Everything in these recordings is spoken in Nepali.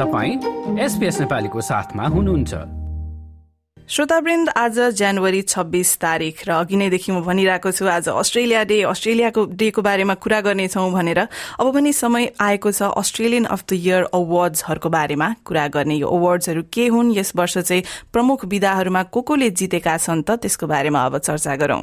तपाईँ एसपिएस नेपालीको साथमा हुनुहुन्छ। श्रोतावृन्द आज जनवरी छब्बीस तारिक र अघि नैदेखि म भनिरहेको छु आज अस्ट्रेलिया डे अस्ट्रेलियाको डेको बारेमा कुरा गर्नेछौ भनेर। अब पनि समय आएको छ अस्ट्रेलियन अफ द इयर अवार्ड्सहरूको बारेमा कुरा गर्ने। यो अवार्ड्सहरू के हुन् यस वर्ष चाहिँ प्रमुख विधाहरूमा को कोले जितेका छन् त त्यसको बारेमा अब चर्चा गरौं।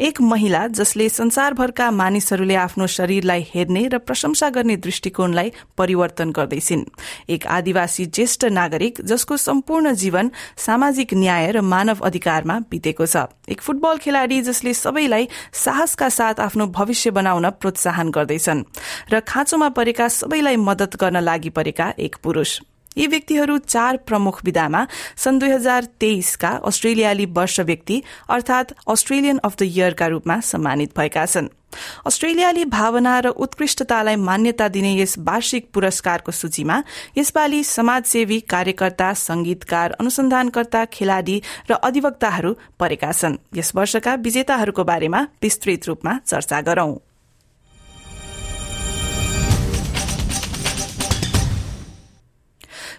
एक महिला जसले संसारभरका मानिसहरूले आफ्नो शरीरलाई हेर्ने र प्रशंसा गर्ने दृष्टिकोणलाई परिवर्तन गर्दैछिन्। एक आदिवासी ज्येष्ठ नागरिक जसको सम्पूर्ण जीवन सामाजिक न्याय र मानव अधिकारमा बितेको छ। एक फुटबल खेलाड़ी जसले सबैलाई साहसका साथ आफ्नो भविष्य बनाउन प्रोत्साहन गर्दैछन् र खाँचोमा परेका सबैलाई मदत गर्न लागि परेका एक पुरूष। यी व्यक्तिहरू चार प्रमुख विधामा सन् दुई हजार तेइसका अस्ट्रेलियाली वर्ष व्यक्ति अर्थात अस्ट्रेलियन अफ द इयरका रूपमा सम्मानित भएका छन्। अस्ट्रेलियाली भावना र उत्कृष्टतालाई मान्यता दिने यस वार्षिक पुरस्कारको सूचीमा यसपालि समाजसेवी कार्यकर्ता संगीतकार अनुसन्धानकर्ता खेलाड़ी र अधिवक्ताहरू परेका छन्। यस वर्षका विजेताहरूको बारेमा विस्तृत रूपमा चर्चा गरौं।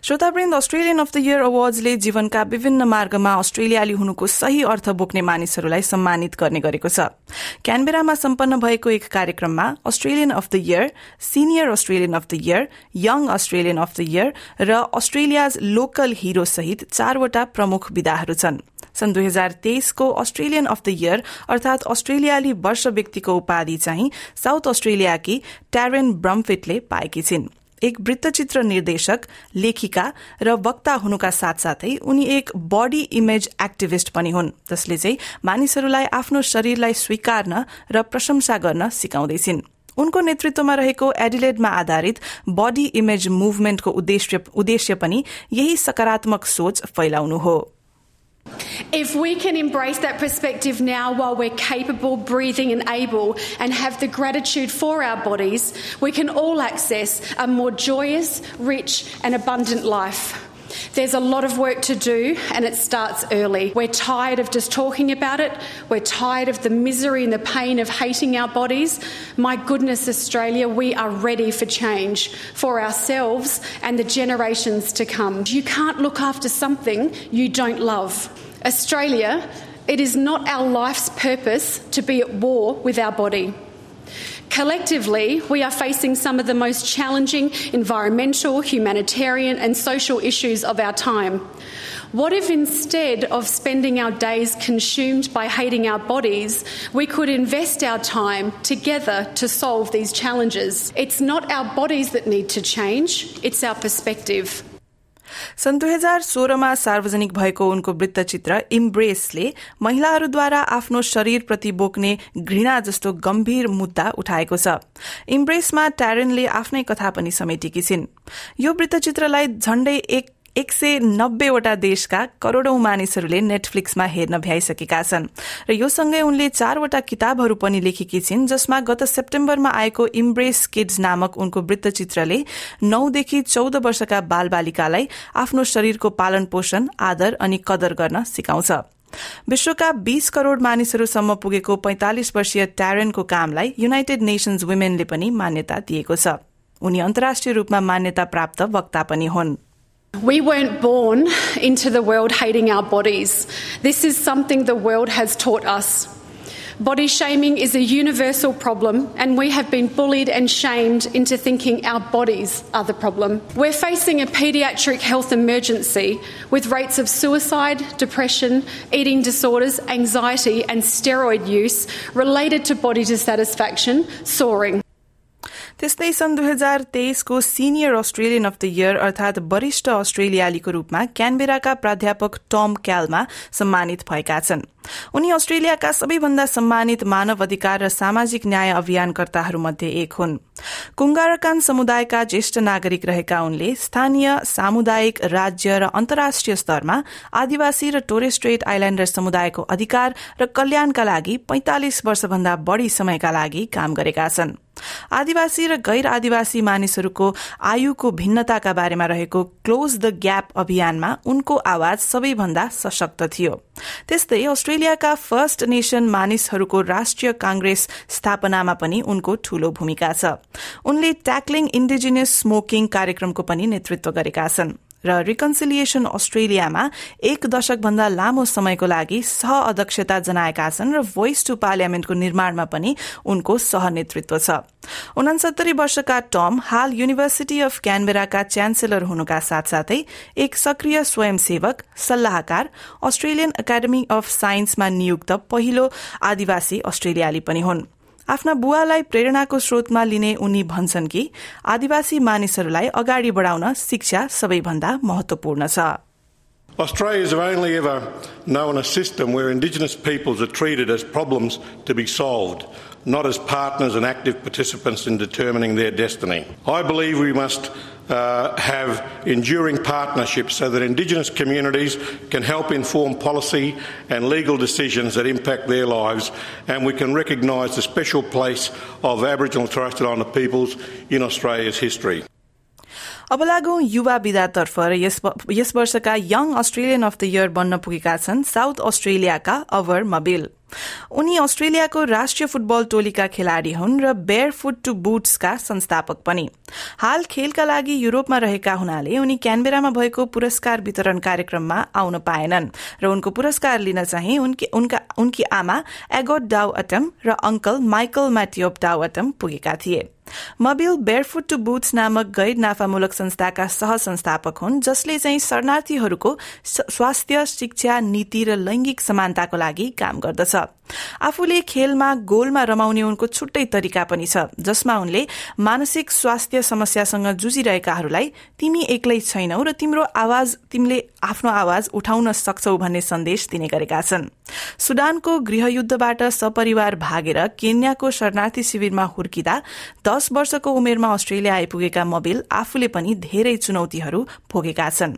श्रोतावृन्द अस्ट्रेलियन अफ द इयर अवार्ड्सले जीवनका विभिन्न मार्गमा अस्ट्रेलियाली हुनुको सही अर्थ बोक्ने मानिसहरूलाई सम्मानित गर्ने गरेको छ। क्यानबेरामा सम्पन्न भएको एक कार्यक्रममा Australian of the year senior Australian of the year young Australian of the year र अस्ट्रेलियाज लोकल हिरो सहित चारवटा प्रमुख विधाहरू छन्। सन् दुई हजार तेइसको अस्ट्रेलियन अफ द इयर अर्थात अस्ट्रेलियाली वर्ष व्यक्तिको उपाधि चाहिँ साउथ अस्ट्रेलियाकी ट्यारेन ब्रमफिटले पाएकी छिन्। एक वृत्तचित्र निर्देशक लेखिका र वक्ता हुनुका साथसाथै उनी एक बडी इमेज एक्टिभिस्ट पनि हुन्। जसले चाहिँ मानिसहरूलाई आफ्नो शरीरलाई स्वीकार्न र प्रशंसा गर्न सिकाउँदैछिन्। उनको नेतृत्वमा रहेको एडिलेडमा आधारित बडी इमेज मुभमेन्टको उद्देश्य पनि यही सकारात्मक सोच फैलाउनु हो। If we can embrace that perspective now while we're capable, breathing, and able, and have the gratitude for our bodies, we can all access a more joyous, rich, and abundant life. There's a lot of work to do, and it starts early. We're tired of just talking about it. We're tired of the misery and the pain of hating our bodies. My goodness, Australia, we are ready for change for ourselves and the generations to come. You can't look after something you don't love. Australia, it is not our life's purpose to be at war with our body. Collectively, we are facing some of the most challenging environmental, humanitarian, and social issues of our time. What if instead of spending our days consumed by hating our bodies, we could invest our time together to solve these challenges? It's not our bodies that need to change, it's our perspective. सन् दुई हजार सोह्रमा सार्वजनिक भएको उनको वृत्तचित्र इम्ब्रेसले महिलाहरूद्वारा आफ्नो शरीरप्रति बोक्ने घृणा जस्तो गम्भीर मुद्दा उठाएको छ। इम्ब्रेसमा ट्यारेनले आफ्नै कथा पनि समेटेकी छिन्। यो वृत्तचित्रलाई झण्डै एक एक सय नब्बेवटा देशका करोड़ौं मानिसहरूले नेटफ्लिक्समा हेर्न भ्याइसकेका छन्। र यो सँगै उनले चारवटा किताबहरू पनि लेखेकी छिन् जसमा गत सेप्टेम्बरमा आएको इम्ब्रेस किड्स नामक उनको वृत्तचित्रले नौदेखि चौध वर्षका बालबालिकालाई आफ्नो शरीरको पालन पोषण आदर अनि कदर गर्न सिकाउँछ। विश्वका बीस करोड़ मानिसहरूसम्म पुगेको पैंतालिस वर्षीय ट्यारेनको कामलाई युनाइटेड नेशन्स वुमेनले पनि मान्यता दिएको छ। उनी अन्तर्राष्ट्रिय रूपमा मान्यता प्राप्त वक्ता पनि हुन्। We weren't born into the world hating our bodies. This is something the world has taught us. Body shaming is a universal problem, and we have been bullied and shamed into thinking our bodies are the problem. We're facing a paediatric health emergency with rates of suicide, depression, eating disorders, anxiety, and steroid use related to body dissatisfaction soaring. त्यस्तै सन् दुई हजार तेइसको senior Australian of the year अर्थात वरिष्ठ अस्ट्रेलियालीको रूपमा क्यानबेराका प्राध्यापक टम क्यालमा सम्मानित भएका छन्। उनी अस्ट्रेलियाका सबैभन्दा सम्मानित मानव अधिकार र सामाजिक न्याय अभियानकर्ताहरूमध्ये एक हुन्। कुंगारकान समुदायका ज्येष्ठ नागरिक रहेका उनले स्थानीय सामुदायिक राज्य र अन्तर्राष्ट्रिय स्तरमा आदिवासी र टोरेस्ट्रेट आइल्याण्डर समुदायको अधिकार र कल्याणका लागि पैंतालिस वर्षभन्दा बढ़ी समयका लागि काम गरेका छनृ। आदिवासी र गैर आदिवासी मानिसहरूको आयुको भिन्नताका बारेमा रहेको क्लोज द ग्याप अभियानमा उनको आवाज सबैभन्दा सशक्त थियो। त्यस्तै अस्ट्रेलियाका फर्स्ट नेशन मानिसहरूको राष्ट्रिय कांग्रेस स्थापनामा पनि उनको ठूलो भूमिका छ। उनले ट्याक्लिङ इन्डिजिनियस स्मोकिङ कार्यक्रमको पनि नेतृत्व गरेका छन्। र रिकन्सिलिएशन अस्ट्रेलियामा एक दशक भन्दा लामो समयको लागि सह अध्यक्षता जनाएका छन् र भोइस टू पार्लियामेन्टको निर्माणमा पनि उनको सह नेतृत्व छ। उनसत्तरी वर्षका टम हाल युनिभर्सिटी अफ क्यानबेराका च्यान्सेलर हुनुका साथसाथै एक सक्रिय स्वयंसेवक सल्लाहकार अस्ट्रेलियन एकाडेमी अफ साइन्समा नियुक्त पहिलो आदिवासी अस्ट्रेलियाली पनि हुन्। आफ्ना बुवालाई प्रेरणाको स्रोतमा लिने उनी भन्छन् कि आदिवासी मानिसहरूलाई अगाडि बढाउन शिक्षा सबैभन्दा महत्वपूर्ण छ Australia has only ever known a system where Indigenous peoples are treated as problems to be solved, not as partners and active participants in determining their destiny. I believe we must uh, have enduring partnerships so that Indigenous communities can help inform policy and legal decisions that impact their lives, and we can recognise the special place of Aboriginal and Torres Strait Islander peoples in Australia's history. अब लागौं युवा विधातर्फ र यस वर्षका young Australian of the year बन्न पुगेका छन् साउथ अस्ट्रेलियाका अवर मबिल उनी अस्ट्रेलियाको राष्ट्रिय फुटबल टोलीका खेलाड़ी हुन् र बेयर फुट टू बुट्सका संस्थापक पनि. हाल खेलका लागि युरोपमा रहेका हुनाले उनी क्यानबेरामा भएको पुरस्कार वितरण कार्यक्रममा आउन पाएनन् र उनको पुरस्कार लिन चाहिँ उनकी आमा एगोट डाउ अटम र uncle Michael Mathiop Dau Atem पुगेका थिए। मबिल बेयरफुट टू बुथ्स नामक गैर नाफामूलक संस्थाका सह संस्थापक हुन् जसले चाहिँ शरणार्थीहरूको स्वास्थ्य शिक्षा नीति र लैंगिक समानताको लागि काम गर्दछ। आफूले खेलमा गोलमा रमाउने उनको छुट्टै तरिका पनि छ जसमा उनले मानसिक स्वास्थ्य समस्यासँग जुझिरहेकाहरूलाई तिमी एक्लै छैनौ र तिम्रो आवाज तिमीले आफ्नो आवाज उठाउन सक्छौ भन्ने सन्देश दिने गरेका छन्। सुडानको गृहयुद्धबाट सपरिवार भागेर केन्याको शरणार्थी शिविरमा हुर्किँदा दश वर्षको उमेरमा अस्ट्रेलिया आइपुगेका मोबिल आफूले पनि धेरै चुनौतीहरू भोगेका छन्।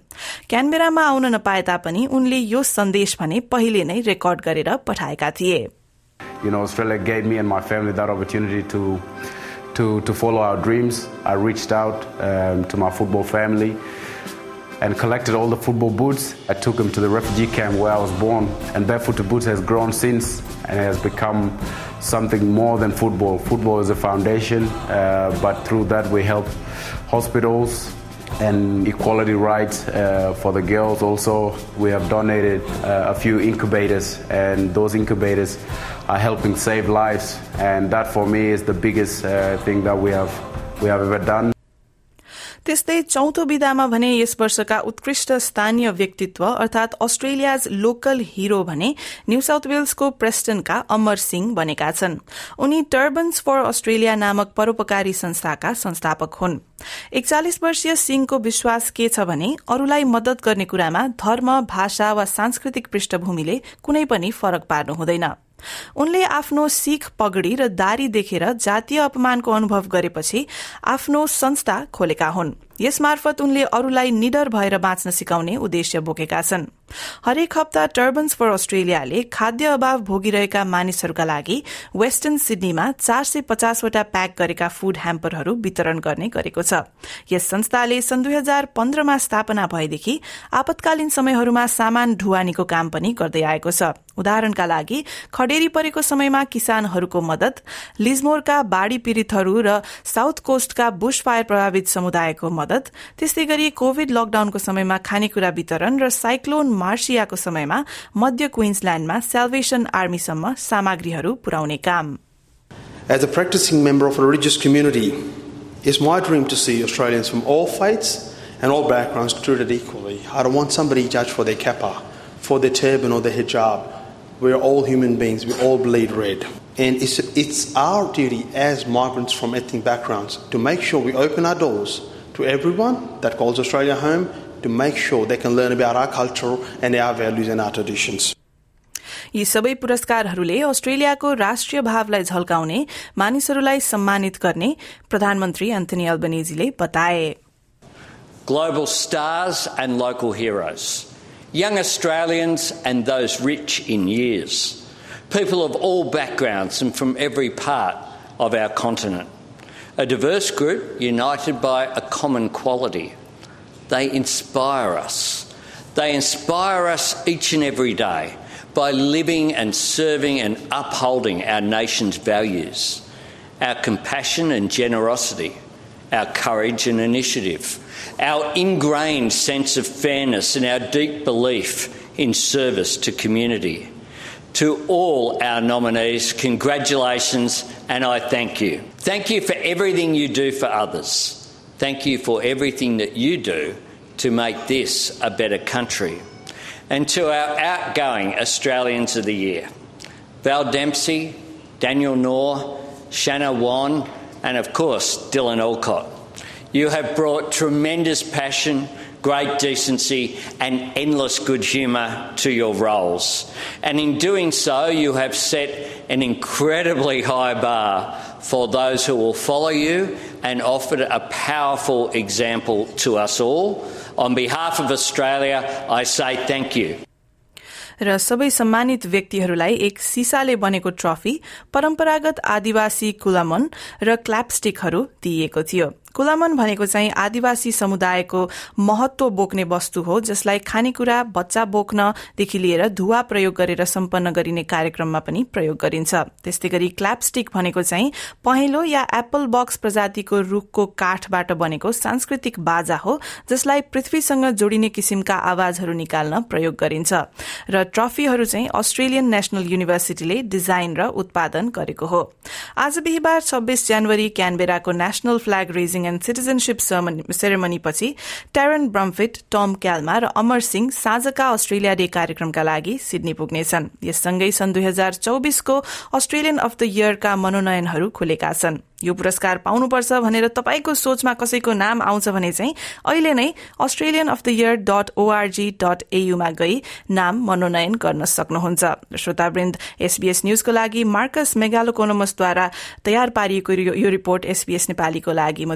क्यानबेरामा आउन नपाए तापनि उनले यो सन्देश भने पहिले नै रेकर्ड गरेर पठाएका थिए। You know, Australia gave me and my family that opportunity to, to, to follow our dreams. I reached out um, to my football family. And collected all the football boots. I took them to the refugee camp where I was born, and Barefoot to Boots has grown since and has become something more than football. Football is a foundation, uh, but through that we help hospitals, and equality rights uh, for the girls. Also, we have donated uh, a few incubators, and those incubators are helping save lives. And that, for me, is the biggest uh, thing that we have we have ever done. त्यस्तै चौथो विधामा भने यस वर्षका उत्कृष्ट स्थानीय व्यक्तित्व अर्थात अस्ट्रेलियाज लोकल हिरो भने न्यू साउथ वेल्सको प्रेस्टनका अमर सिंह बनेका छन्। उनी टर्बन्स फर अस्ट्रेलिया नामक परोपकारी संस्थाका संस्थापक हुन्। एकचालिस वर्षीय सिंहको विश्वास के छ भने अरूलाई मदत गर्ने कुरामा धर्म भाषा वा सांस्कृतिक पृष्ठभूमिले कुनै पनि फरक पार्नु हुँदैन। उनले आफ्नो सिख पगड़ी र दारी देखेर जातीय अपमानको अनुभव गरेपछि आफ्नो संस्था खोलेका हुन्। यसमार्फत उनले अरूलाई निडर भएर बाँच्न सिकाउने उद्देश्य बोकेका छन्। हरेक हप्ता टर्बन्स फर अस्ट्रेलियाले खाद्य अभाव भोगिरहेका मानिसहरूका लागि वेस्टर्न सिडनीमा चार सय पचासवटा प्याक गरेका फूड ह्याम्परहरू वितरण गर्ने गरेको छ। यस संस्थाले सन् दुई हजार पन्ध्रमा स्थापना भएदेखि आपतकालीन समयहरूमा सामान ढुवानीको काम पनि गर्दै आएको छ। उदाहरणका लागि खडेरी परेको समयमा किसानहरूको मदत लिजमोरका बाढ़ी पीड़ितहरू र साउथ कोस्टका बुश फायर प्रभावित समुदायको मदत त्यस्तै गरी कोविड लकडाउनको समयमा खानेकुरा वितरण र साइक्लोन मार्सियाको समयमा मध्य क्वीन्सल्याण्डमा सेल्भेशन आर्मीसम्म सामग्रीहरू पुर्याउने काम As a practicing member of a religious community, it's my dream to see Australians from all faiths and all backgrounds treated equally. I don't want somebody judged for their kappa, for their turban or their hijab. We're all human beings. We all bleed red. And it's, it's our duty as migrants from ethnic backgrounds to make sure we open our doors to everyone that calls Australia home to make sure they can learn about our culture and our values and our traditions. यी सबै पुरस्कारहरूले अस्ट्रेलियाको राष्ट्रिय भावलाई झल्काउने मानिसहरूलाई सम्मानित गर्ने प्रधानमन्त्री एन्थनी अल्बनेजीले बताए Global stars and local heroes, young Australians and those rich in years, people of all backgrounds and from every part of our continent. a diverse group united by a common quality. They inspire us. They inspire us each and every day by living and serving and upholding our nation's values, our compassion and generosity, our courage and initiative, our ingrained sense of fairness, and our deep belief in service to community. To all our nominees, congratulations and I thank you. Thank you for everything you do for others. Thank you for everything that you do to make this a better country. And to our outgoing Australians of the Year, Val Dempsey, Daniel Knorr, Shanna Wan, and of course, Dylan Alcott. You have brought tremendous passion, great decency, and endless good humour to your roles. And in doing so, you have set an incredibly high bar for those who will follow you and offered a powerful example to us all. On behalf of Australia, I say thank you. र सबै सम्मानित व्यक्तिहरूलाई एक सिसाले बनेको ट्रफी परम्परागत आदिवासी कुलामन र क्ल्यापस्टिकहरू दिइएको थियो कुलामन भनेको चाहिँ आदिवासी समुदायको महत्व बोक्ने वस्तु हो जसलाई खानेकुरा बच्चा बोक्नदेखि लिएर धुवा प्रयोग गरेर सम्पन्न गरिने कार्यक्रममा पनि प्रयोग गरिन्छ। त्यस्तै गरी क्ल्यापस्टिक भनेको चाहिँ पहेँलो या एप्पल बक्स प्रजातिको रूखको काठबाट बनेको सांस्कृतिक बाजा हो जसलाई पृथ्वीसँग जोडिने किसिमका आवाजहरू निकाल्न प्रयोग गरिन्छ र ट्रफीहरू चाहिँ अस्ट्रेलियन नेशनल युनिभर्सिटीले डिजाइन र उत्पादन गरेको हो। आज बिहिबार छब्बीस जनवरी क्यानबेराको national flag raising and citizenship ceremony पछि ट्यारन ब्रम्फिट टम क्यालमा र अमर सिंह साँझका अस्ट्रेलिया डे कार्यक्रमका लागि सिडनी पुग्नेछन्। यससँगै सन् दुई हजार चौबिसको अस्ट्रेलियन अफ द इयरका मनोनयनहरू खुलेका छन्। यो पुरस्कार पाउनुपर्छ भनेर तपाईँको सोचमा कसैको नाम आउँछ भने चाहिँ अहिले नै Australian of the year dot org dot एयुमा गई नाम मनोनयन गर्न सक्नुहुन्छ। श्रोतावृन्द एसबीएस न्यूजको लागि मार्कस मेगालोकोनोमसद्वारा तयार पारिएको यो रिपोर्ट एसबीएस नेपालीको लागि। म